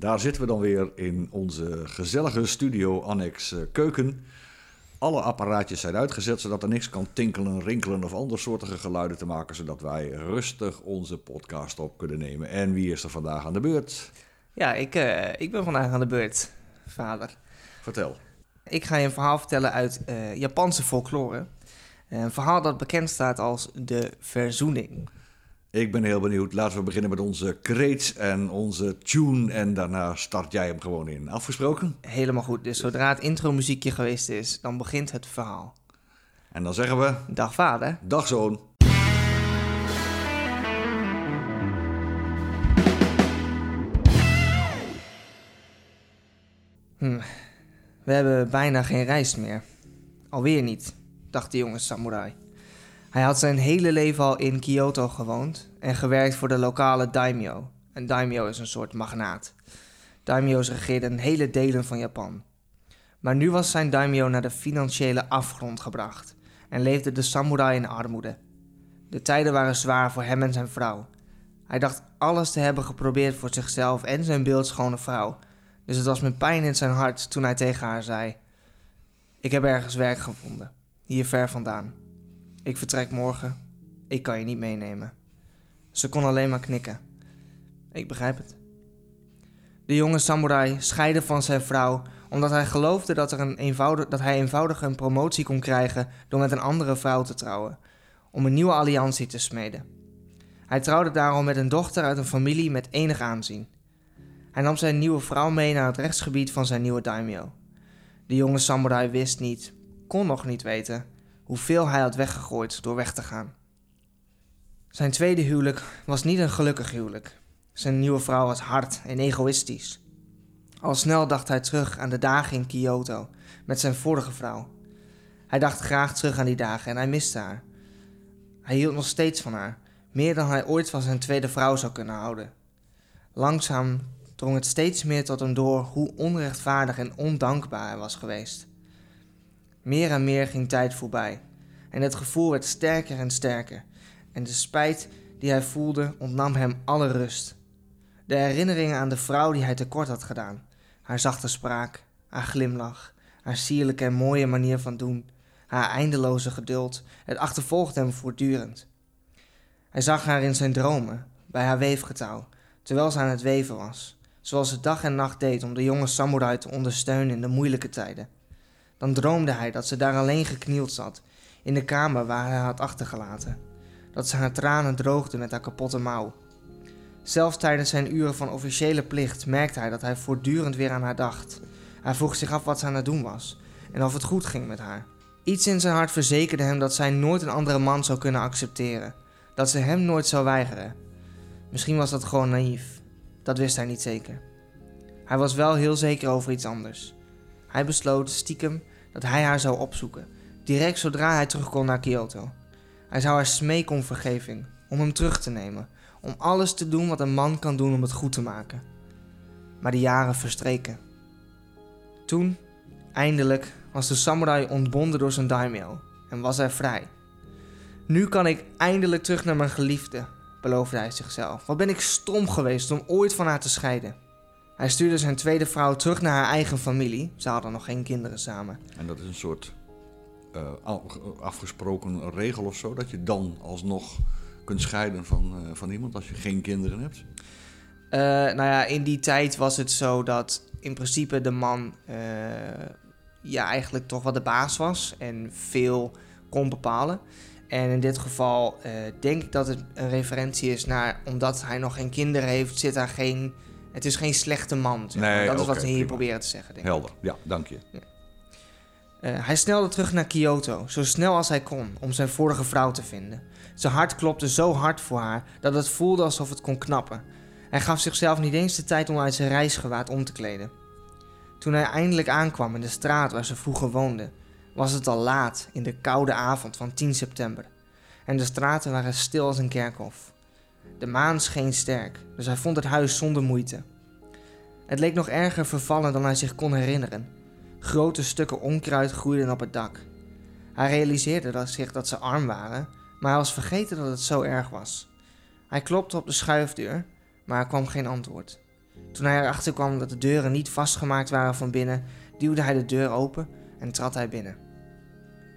Daar zitten we dan weer in onze gezellige studio annex eh, keuken. Alle apparaatjes zijn uitgezet zodat er niks kan tinkelen, rinkelen of andere soortige geluiden te maken, zodat wij rustig onze podcast op kunnen nemen. En wie is er vandaag aan de beurt? Ja, ik, eh, ik ben vandaag aan de beurt, vader. Vertel. Ik ga je een verhaal vertellen uit eh, Japanse folklore. Een verhaal dat bekend staat als de verzoening. Ik ben heel benieuwd. Laten we beginnen met onze kreet en onze tune. En daarna start jij hem gewoon in. Afgesproken? Helemaal goed. Dus zodra het intro-muziekje geweest is, dan begint het verhaal. En dan zeggen we... Dag vader. Dag zoon. Hm. We hebben bijna geen rijst meer. Alweer niet, dacht de jonge samurai. Hij had zijn hele leven al in Kyoto gewoond en gewerkt voor de lokale daimyo. Een daimyo is een soort magnaat. Daimyo's regeerden hele delen van Japan. Maar nu was zijn daimyo naar de financiële afgrond gebracht en leefde de samurai in armoede. De tijden waren zwaar voor hem en zijn vrouw. Hij dacht alles te hebben geprobeerd voor zichzelf en zijn beeldschone vrouw. Dus het was met pijn in zijn hart toen hij tegen haar zei: Ik heb ergens werk gevonden, hier ver vandaan. Ik vertrek morgen. Ik kan je niet meenemen. Ze kon alleen maar knikken. Ik begrijp het. De jonge samurai scheidde van zijn vrouw omdat hij geloofde dat, er een eenvoudig, dat hij eenvoudig een promotie kon krijgen door met een andere vrouw te trouwen, om een nieuwe alliantie te smeden. Hij trouwde daarom met een dochter uit een familie met enig aanzien. Hij nam zijn nieuwe vrouw mee naar het rechtsgebied van zijn nieuwe daimyo. De jonge samurai wist niet, kon nog niet weten, hoeveel hij had weggegooid door weg te gaan. Zijn tweede huwelijk was niet een gelukkig huwelijk. Zijn nieuwe vrouw was hard en egoïstisch. Al snel dacht hij terug aan de dagen in Kyoto met zijn vorige vrouw. Hij dacht graag terug aan die dagen en hij miste haar. Hij hield nog steeds van haar, meer dan hij ooit van zijn tweede vrouw zou kunnen houden. Langzaam drong het steeds meer tot hem door hoe onrechtvaardig en ondankbaar hij was geweest. Meer en meer ging tijd voorbij en het gevoel werd sterker en sterker en de spijt die hij voelde ontnam hem alle rust. De herinneringen aan de vrouw die hij tekort had gedaan, haar zachte spraak, haar glimlach, haar sierlijke en mooie manier van doen, haar eindeloze geduld, het achtervolgde hem voortdurend. Hij zag haar in zijn dromen, bij haar weefgetouw, terwijl ze aan het weven was, zoals ze dag en nacht deed om de jonge samurai te ondersteunen in de moeilijke tijden. Dan droomde hij dat ze daar alleen geknield zat, in de kamer waar hij had achtergelaten. Dat ze haar tranen droogde met haar kapotte mouw. Zelfs tijdens zijn uren van officiële plicht merkte hij dat hij voortdurend weer aan haar dacht. Hij vroeg zich af wat ze aan het doen was en of het goed ging met haar. Iets in zijn hart verzekerde hem dat zij nooit een andere man zou kunnen accepteren. Dat ze hem nooit zou weigeren. Misschien was dat gewoon naïef. Dat wist hij niet zeker. Hij was wel heel zeker over iets anders. Hij besloot stiekem dat hij haar zou opzoeken, direct zodra hij terug kon naar Kyoto. Hij zou haar smeken om vergeving, om hem terug te nemen, om alles te doen wat een man kan doen om het goed te maken. Maar de jaren verstreken. Toen, eindelijk, was de samurai ontbonden door zijn daimyo en was hij vrij. Nu kan ik eindelijk terug naar mijn geliefde, beloofde hij zichzelf. Wat ben ik stom geweest om ooit van haar te scheiden. Hij stuurde zijn tweede vrouw terug naar haar eigen familie. Ze hadden nog geen kinderen samen. En dat is een soort uh, afgesproken regel of zo, dat je dan alsnog kunt scheiden van, uh, van iemand als je geen kinderen hebt? Uh, nou ja, in die tijd was het zo dat in principe de man ja, eigenlijk toch wel de baas was en veel kon bepalen. En in dit geval denk ik dat het een referentie is naar, omdat hij nog geen kinderen heeft, zit daar geen het is geen slechte man. Zeg nee, dat is okay, wat we hier proberen te zeggen. Denk Helder, ja, dank je. Ja. Uh, hij snelde terug naar Kyoto, zo snel als hij kon, om zijn vorige vrouw te vinden. Zijn hart klopte zo hard voor haar dat het voelde alsof het kon knappen. Hij gaf zichzelf niet eens de tijd om uit zijn reisgewaad om te kleden. Toen hij eindelijk aankwam in de straat waar ze vroeger woonde, was het al laat in de koude avond van 10 september. En de straten waren stil als een kerkhof. De maan scheen sterk, dus hij vond het huis zonder moeite. Het leek nog erger vervallen dan hij zich kon herinneren. Grote stukken onkruid groeiden op het dak. Hij realiseerde zich dat ze arm waren, maar hij was vergeten dat het zo erg was. Hij klopte op de schuifdeur, maar er kwam geen antwoord. Toen hij erachter kwam dat de deuren niet vastgemaakt waren van binnen, duwde hij de deur open en trad hij binnen.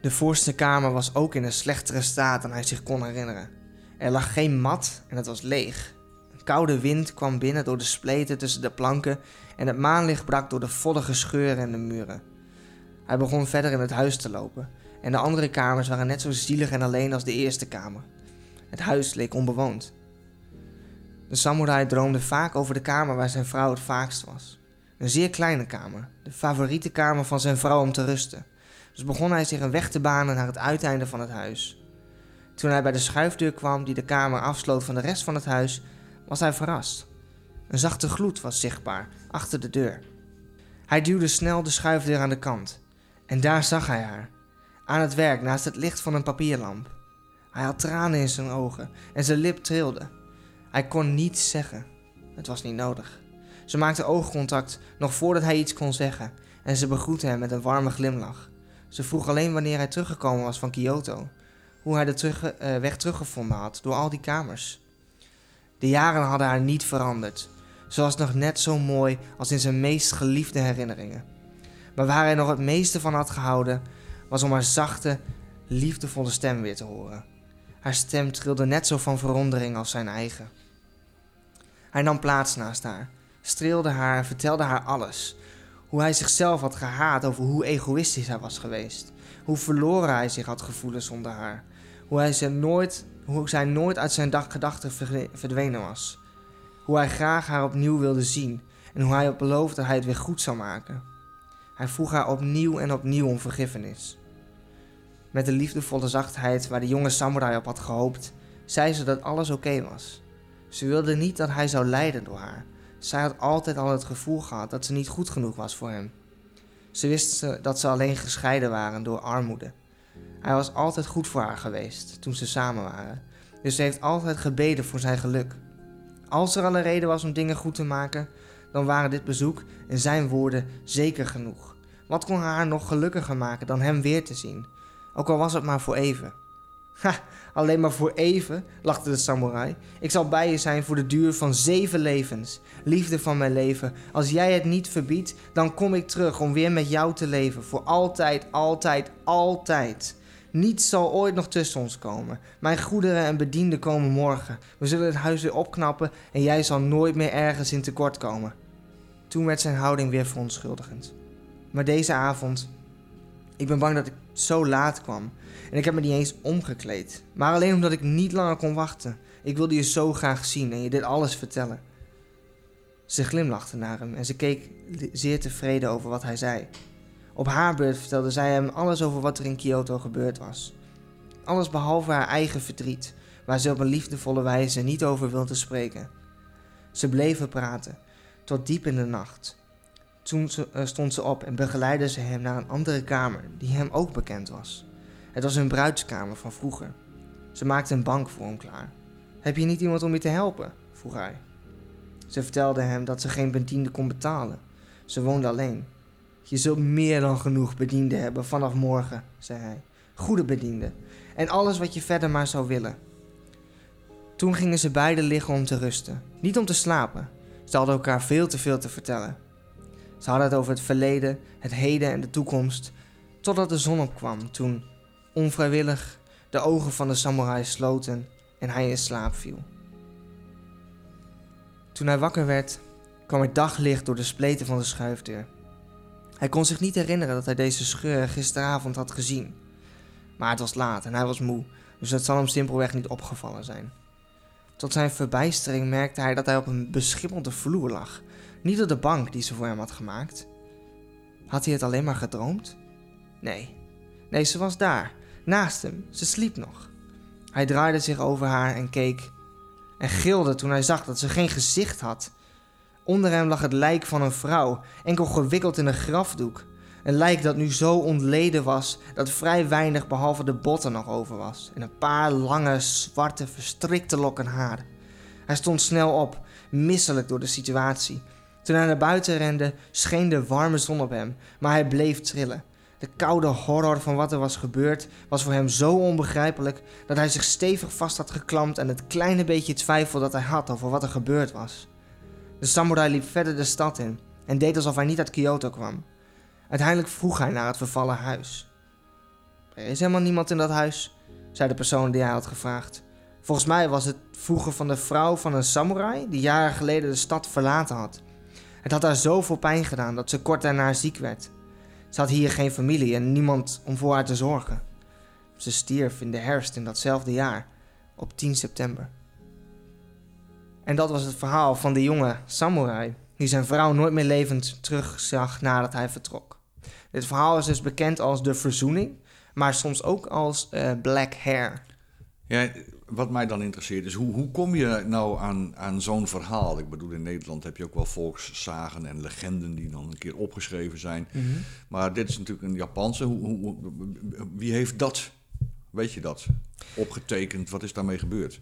De voorste kamer was ook in een slechtere staat dan hij zich kon herinneren. Er lag geen mat en het was leeg. Koude wind kwam binnen door de spleten tussen de planken en het maanlicht brak door de voddige scheuren in de muren. Hij begon verder in het huis te lopen en de andere kamers waren net zo zielig en alleen als de eerste kamer. Het huis leek onbewoond. De samurai droomde vaak over de kamer waar zijn vrouw het vaakst was. Een zeer kleine kamer, de favoriete kamer van zijn vrouw om te rusten. Dus begon hij zich een weg te banen naar het uiteinde van het huis. Toen hij bij de schuifdeur kwam die de kamer afsloot van de rest van het huis, was hij verrast. Een zachte gloed was zichtbaar achter de deur. Hij duwde snel de schuifdeur aan de kant en daar zag hij haar, aan het werk naast het licht van een papierlamp. Hij had tranen in zijn ogen en zijn lip trilde. Hij kon niets zeggen. Het was niet nodig. Ze maakte oogcontact nog voordat hij iets kon zeggen en ze begroette hem met een warme glimlach. Ze vroeg alleen wanneer hij teruggekomen was van Kyoto, hoe hij de terug, uh, weg teruggevonden had door al die kamers. De jaren hadden haar niet veranderd. Ze was nog net zo mooi als in zijn meest geliefde herinneringen. Maar waar hij nog het meeste van had gehouden, was om haar zachte, liefdevolle stem weer te horen. Haar stem trilde net zo van verwondering als zijn eigen. Hij nam plaats naast haar, streelde haar en vertelde haar alles. Hoe hij zichzelf had gehaat over hoe egoïstisch hij was geweest. Hoe verloren hij zich had gevoeld zonder haar. Hoe, hij ze nooit, hoe zij nooit uit zijn gedachten verdwenen was. Hoe hij graag haar opnieuw wilde zien en hoe hij op beloofde dat hij het weer goed zou maken. Hij vroeg haar opnieuw en opnieuw om vergiffenis. Met de liefdevolle zachtheid waar de jonge samurai op had gehoopt, zei ze dat alles oké was. Ze wilde niet dat hij zou lijden door haar. Zij had altijd al het gevoel gehad dat ze niet goed genoeg was voor hem. Ze wist dat ze alleen gescheiden waren door armoede. Hij was altijd goed voor haar geweest toen ze samen waren, dus ze heeft altijd gebeden voor zijn geluk. Als er al een reden was om dingen goed te maken, dan waren dit bezoek en zijn woorden zeker genoeg. Wat kon haar nog gelukkiger maken dan hem weer te zien? Ook al was het maar voor even. Ha, alleen maar voor even, lachte de samurai. Ik zal bij je zijn voor de duur van zeven levens. Liefde van mijn leven, als jij het niet verbiedt, dan kom ik terug om weer met jou te leven. Voor altijd, altijd, altijd. Niets zal ooit nog tussen ons komen. Mijn goederen en bedienden komen morgen. We zullen het huis weer opknappen en jij zal nooit meer ergens in tekort komen. Toen werd zijn houding weer verontschuldigend. Maar deze avond, ik ben bang dat ik zo laat kwam. En ik heb me niet eens omgekleed. Maar alleen omdat ik niet langer kon wachten. Ik wilde je zo graag zien en je dit alles vertellen. Ze glimlachte naar hem en ze keek zeer tevreden over wat hij zei. Op haar beurt vertelde zij hem alles over wat er in Kyoto gebeurd was. Alles behalve haar eigen verdriet, waar ze op een liefdevolle wijze niet over wilde spreken. Ze bleven praten, tot diep in de nacht. Toen eh, stond ze op en begeleidde ze hem naar een andere kamer, die hem ook bekend was. Het was hun bruidskamer van vroeger. Ze maakte een bank voor hem klaar. Heb je niet iemand om je te helpen? vroeg hij. Ze vertelde hem dat ze geen bediende kon betalen. Ze woonde alleen. Je zult meer dan genoeg bedienden hebben vanaf morgen, zei hij. Goede bedienden. En alles wat je verder maar zou willen. Toen gingen ze beiden liggen om te rusten. Niet om te slapen. Ze hadden elkaar veel te veel te vertellen. Ze hadden het over het verleden, het heden en de toekomst. Totdat de zon opkwam, toen, onvrijwillig, de ogen van de samurai sloten en hij in slaap viel. Toen hij wakker werd, kwam er daglicht door de spleten van de schuifdeur. Hij kon zich niet herinneren dat hij deze scheur gisteravond had gezien. Maar het was laat en hij was moe, dus het zal hem simpelweg niet opgevallen zijn. Tot zijn verbijstering merkte hij dat hij op een beschimmelde vloer lag, niet op de bank die ze voor hem had gemaakt. Had hij het alleen maar gedroomd? Nee, nee, ze was daar, naast hem, ze sliep nog. Hij draaide zich over haar en keek en gilde toen hij zag dat ze geen gezicht had Onder hem lag het lijk van een vrouw, enkel gewikkeld in een grafdoek. Een lijk dat nu zo ontleden was dat vrij weinig behalve de botten nog over was en een paar lange, zwarte, verstrikte lokken haar. Hij stond snel op, misselijk door de situatie. Toen hij naar buiten rende, scheen de warme zon op hem, maar hij bleef trillen. De koude horror van wat er was gebeurd was voor hem zo onbegrijpelijk dat hij zich stevig vast had geklampt aan het kleine beetje twijfel dat hij had over wat er gebeurd was. De samurai liep verder de stad in en deed alsof hij niet uit Kyoto kwam. Uiteindelijk vroeg hij naar het vervallen huis. Er is helemaal niemand in dat huis, zei de persoon die hij had gevraagd. Volgens mij was het vroeger van de vrouw van een samurai die jaren geleden de stad verlaten had. Het had haar zoveel pijn gedaan dat ze kort daarna ziek werd. Ze had hier geen familie en niemand om voor haar te zorgen. Ze stierf in de herfst in datzelfde jaar, op 10 september. En dat was het verhaal van de jonge samurai die zijn vrouw nooit meer levend terugzag nadat hij vertrok. Dit verhaal is dus bekend als de verzoening, maar soms ook als uh, Black Hair. Ja, wat mij dan interesseert is, hoe, hoe kom je nou aan, aan zo'n verhaal? Ik bedoel, in Nederland heb je ook wel volkszagen en legenden die dan een keer opgeschreven zijn. Mhm. Maar dit is natuurlijk een Japanse. Hoe, hoe, wie heeft dat, weet je dat, opgetekend? Wat is daarmee gebeurd?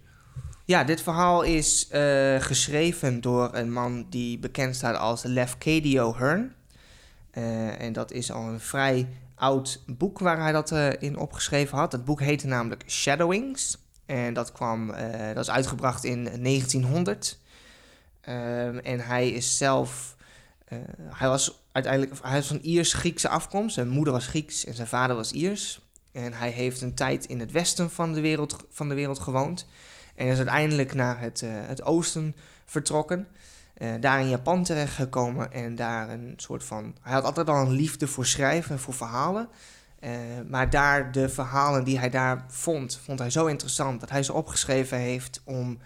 Ja, dit verhaal is uh, geschreven door een man die bekend staat als Lefcadio Hearn. Uh, en dat is al een vrij oud boek waar hij dat uh, in opgeschreven had. Het boek heette namelijk Shadowings. En dat, kwam, dat is uitgebracht in 1900. Ehm, en hij is zelf... hij was uiteindelijk hij was van Iers-Griekse afkomst. Zijn moeder was Grieks en zijn vader was Iers. En hij heeft een tijd in het westen van de wereld, van de wereld gewoond... En is uiteindelijk naar het, uh, het oosten vertrokken. Uh, daar in Japan terechtgekomen en daar een soort van... Hij had altijd al een liefde voor schrijven en voor verhalen. Uh, maar daar de verhalen die hij daar vond, vond hij zo interessant... dat hij ze opgeschreven heeft om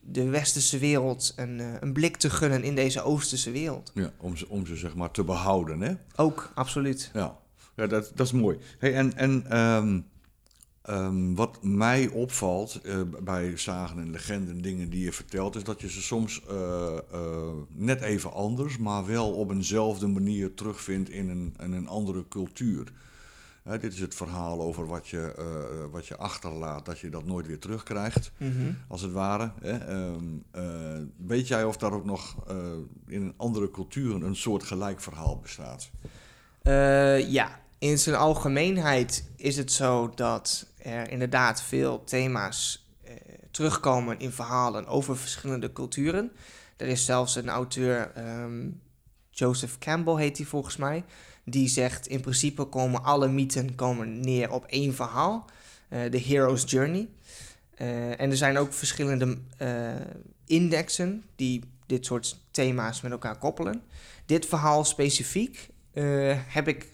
de westerse wereld een, een blik te gunnen in deze oosterse wereld. Ja, om ze, om ze zeg maar te behouden, hè? Ook, absoluut. Ja, ja dat, dat is mooi. Hey, en en um, Um, wat mij opvalt uh, bij zagen en legenden, dingen die je vertelt, is dat je ze soms uh, uh, net even anders, maar wel op eenzelfde manier terugvindt in een, in een andere cultuur. dit is het verhaal over wat je, wat je achterlaat, dat je dat nooit weer terugkrijgt, mm -hmm. als het ware. Um, weet jij of daar ook nog in een andere cultuur een soort gelijk verhaal bestaat? ja, in zijn algemeenheid is het zo dat er inderdaad veel thema's eh, terugkomen in verhalen over verschillende culturen. Er is zelfs een auteur, um, Joseph Campbell heet hij volgens mij, die zegt in principe komen alle mythen komen neer op één verhaal, uh, The Hero's Journey. Uh, en er zijn ook verschillende uh, indexen die dit soort thema's met elkaar koppelen. Dit verhaal specifiek heb ik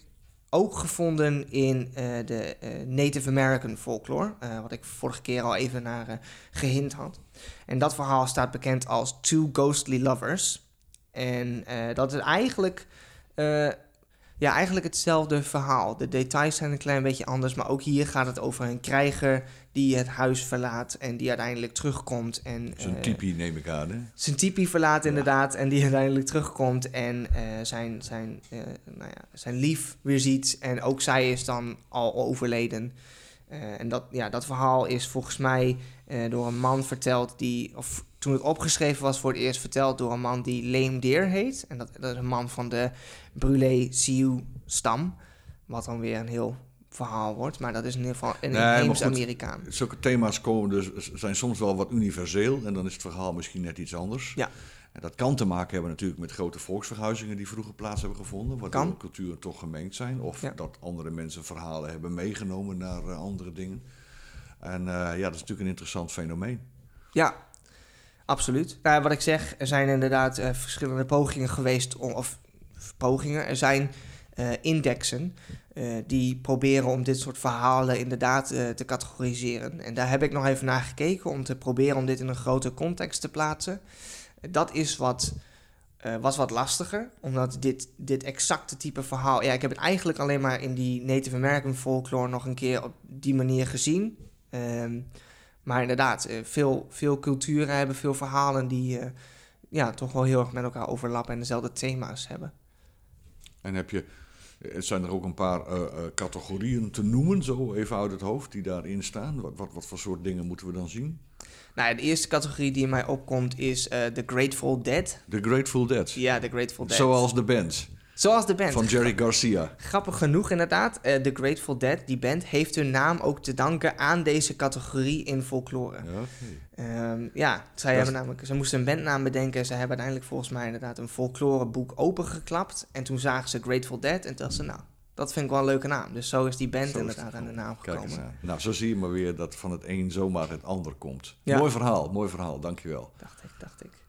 ook gevonden in uh, de uh, Native American folklore, uh, wat ik vorige keer al even naar gehint had. En dat verhaal staat bekend als Two Ghostly Lovers. En dat is eigenlijk ja, eigenlijk hetzelfde verhaal. De details zijn een klein beetje anders, maar ook hier gaat het over een krijger die het huis verlaat en die uiteindelijk terugkomt. En, zijn uh, tipi neem ik aan, hè? Zijn tipi verlaat inderdaad en die uiteindelijk terugkomt en uh, zijn, zijn, uh, nou ja, zijn lief weer ziet. En ook zij is dan al overleden. en dat, ja, dat verhaal is volgens mij door een man verteld die, of toen het opgeschreven was voor het eerst verteld door een man die Lame Deer heet. En dat, dat is een man van de Brûlé Sioux stam. Wat dan weer een heel verhaal wordt. Maar dat is in ieder geval een nee, Amerikaan. Zulke thema's komen dus, zijn soms wel wat universeel. En dan is het verhaal misschien net iets anders. Ja. En dat kan te maken hebben natuurlijk met grote volksverhuizingen die vroeger plaats hebben gevonden. Waardoor kan. culturen toch gemengd zijn. Of dat andere mensen verhalen hebben meegenomen naar uh, andere dingen. En uh, ja, dat is natuurlijk een interessant fenomeen. Ja, absoluut. Nou, wat ik zeg, er zijn inderdaad uh, verschillende pogingen geweest, om, of pogingen, er zijn uh, indexen uh, die proberen om dit soort verhalen inderdaad te categoriseren. En daar heb ik nog even naar gekeken om te proberen om dit in een grote context te plaatsen. Dat is wat, was wat lastiger, omdat dit, dit exacte type verhaal... Ja, ik heb het eigenlijk alleen maar in die Native American folklore nog een keer op die manier gezien. Um, maar inderdaad, veel, veel culturen hebben veel verhalen die ja, toch wel heel erg met elkaar overlappen en dezelfde thema's hebben. En heb je, zijn er ook een paar uh, categorieën te noemen, zo even uit het hoofd, die daarin staan? Wat, wat, wat voor soort dingen moeten we dan zien? Nou, de eerste categorie die in mij opkomt is uh, The Grateful Dead. The Grateful Dead? Ja, The Grateful Dead. Zoals de band? Zoals de band. Van Jerry Garcia. Grappig genoeg inderdaad, eh, The Grateful Dead, die band, heeft hun naam ook te danken aan deze categorie in folklore. Ja. Ehm, ja, zij hebben namelijk, ze moesten een bandnaam bedenken. Ze hebben uiteindelijk volgens mij inderdaad een folkloreboek opengeklapt. En toen zagen ze Grateful Dead en toen dachten ze, nou, dat vind ik wel een leuke naam. Dus zo is die band Zo inderdaad aan de naam gekomen. Nou, zo zie je maar weer dat van het een zomaar het ander komt. Ja. Mooi verhaal, mooi verhaal, dankjewel. Dacht ik, dacht ik.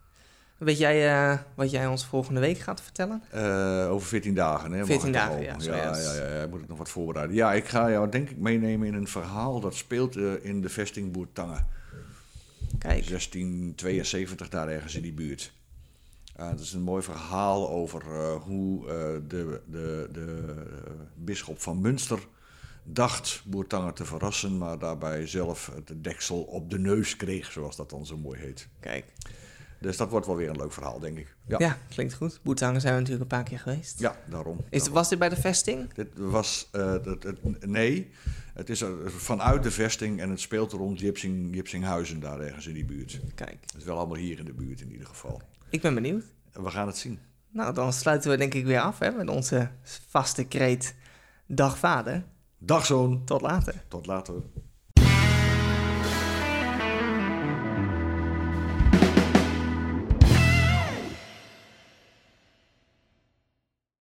Weet jij eh, wat jij ons volgende week gaat vertellen? Eh, over 14 dagen, hè? mag 14 ik toch dagen, ja, ja, ja, ja, ja, moet ik nog wat voorbereiden. Ja, ik ga jou denk ik meenemen in een verhaal dat speelt eh, in de vesting Boertangen. Kijk, 1672, daar ergens in die buurt. Het is een mooi verhaal over hoe de, de, de bisschop van Münster dacht Boertangen te verrassen, maar daarbij zelf het deksel op de neus kreeg, zoals dat dan zo mooi heet. kijk. Dus dat wordt wel weer een leuk verhaal, denk ik. Ja, Ja, ja. klinkt goed. Boetangen zijn we natuurlijk een paar keer geweest. daarom. Is, daarom. was dit bij de vesting? Dit was, eh, het, het- nee, het is er vanuit de vesting en het speelt rond Jipsing, Jipsinghuizen, daar ergens in die buurt. Kijk, Het is wel allemaal hier in de buurt in ieder geval. ik ben benieuwd. En we gaan het zien. Nou, dan sluiten we denk ik weer af hè, met onze vaste kreet Dag Vader. Dag zoon, Tot later. tot later.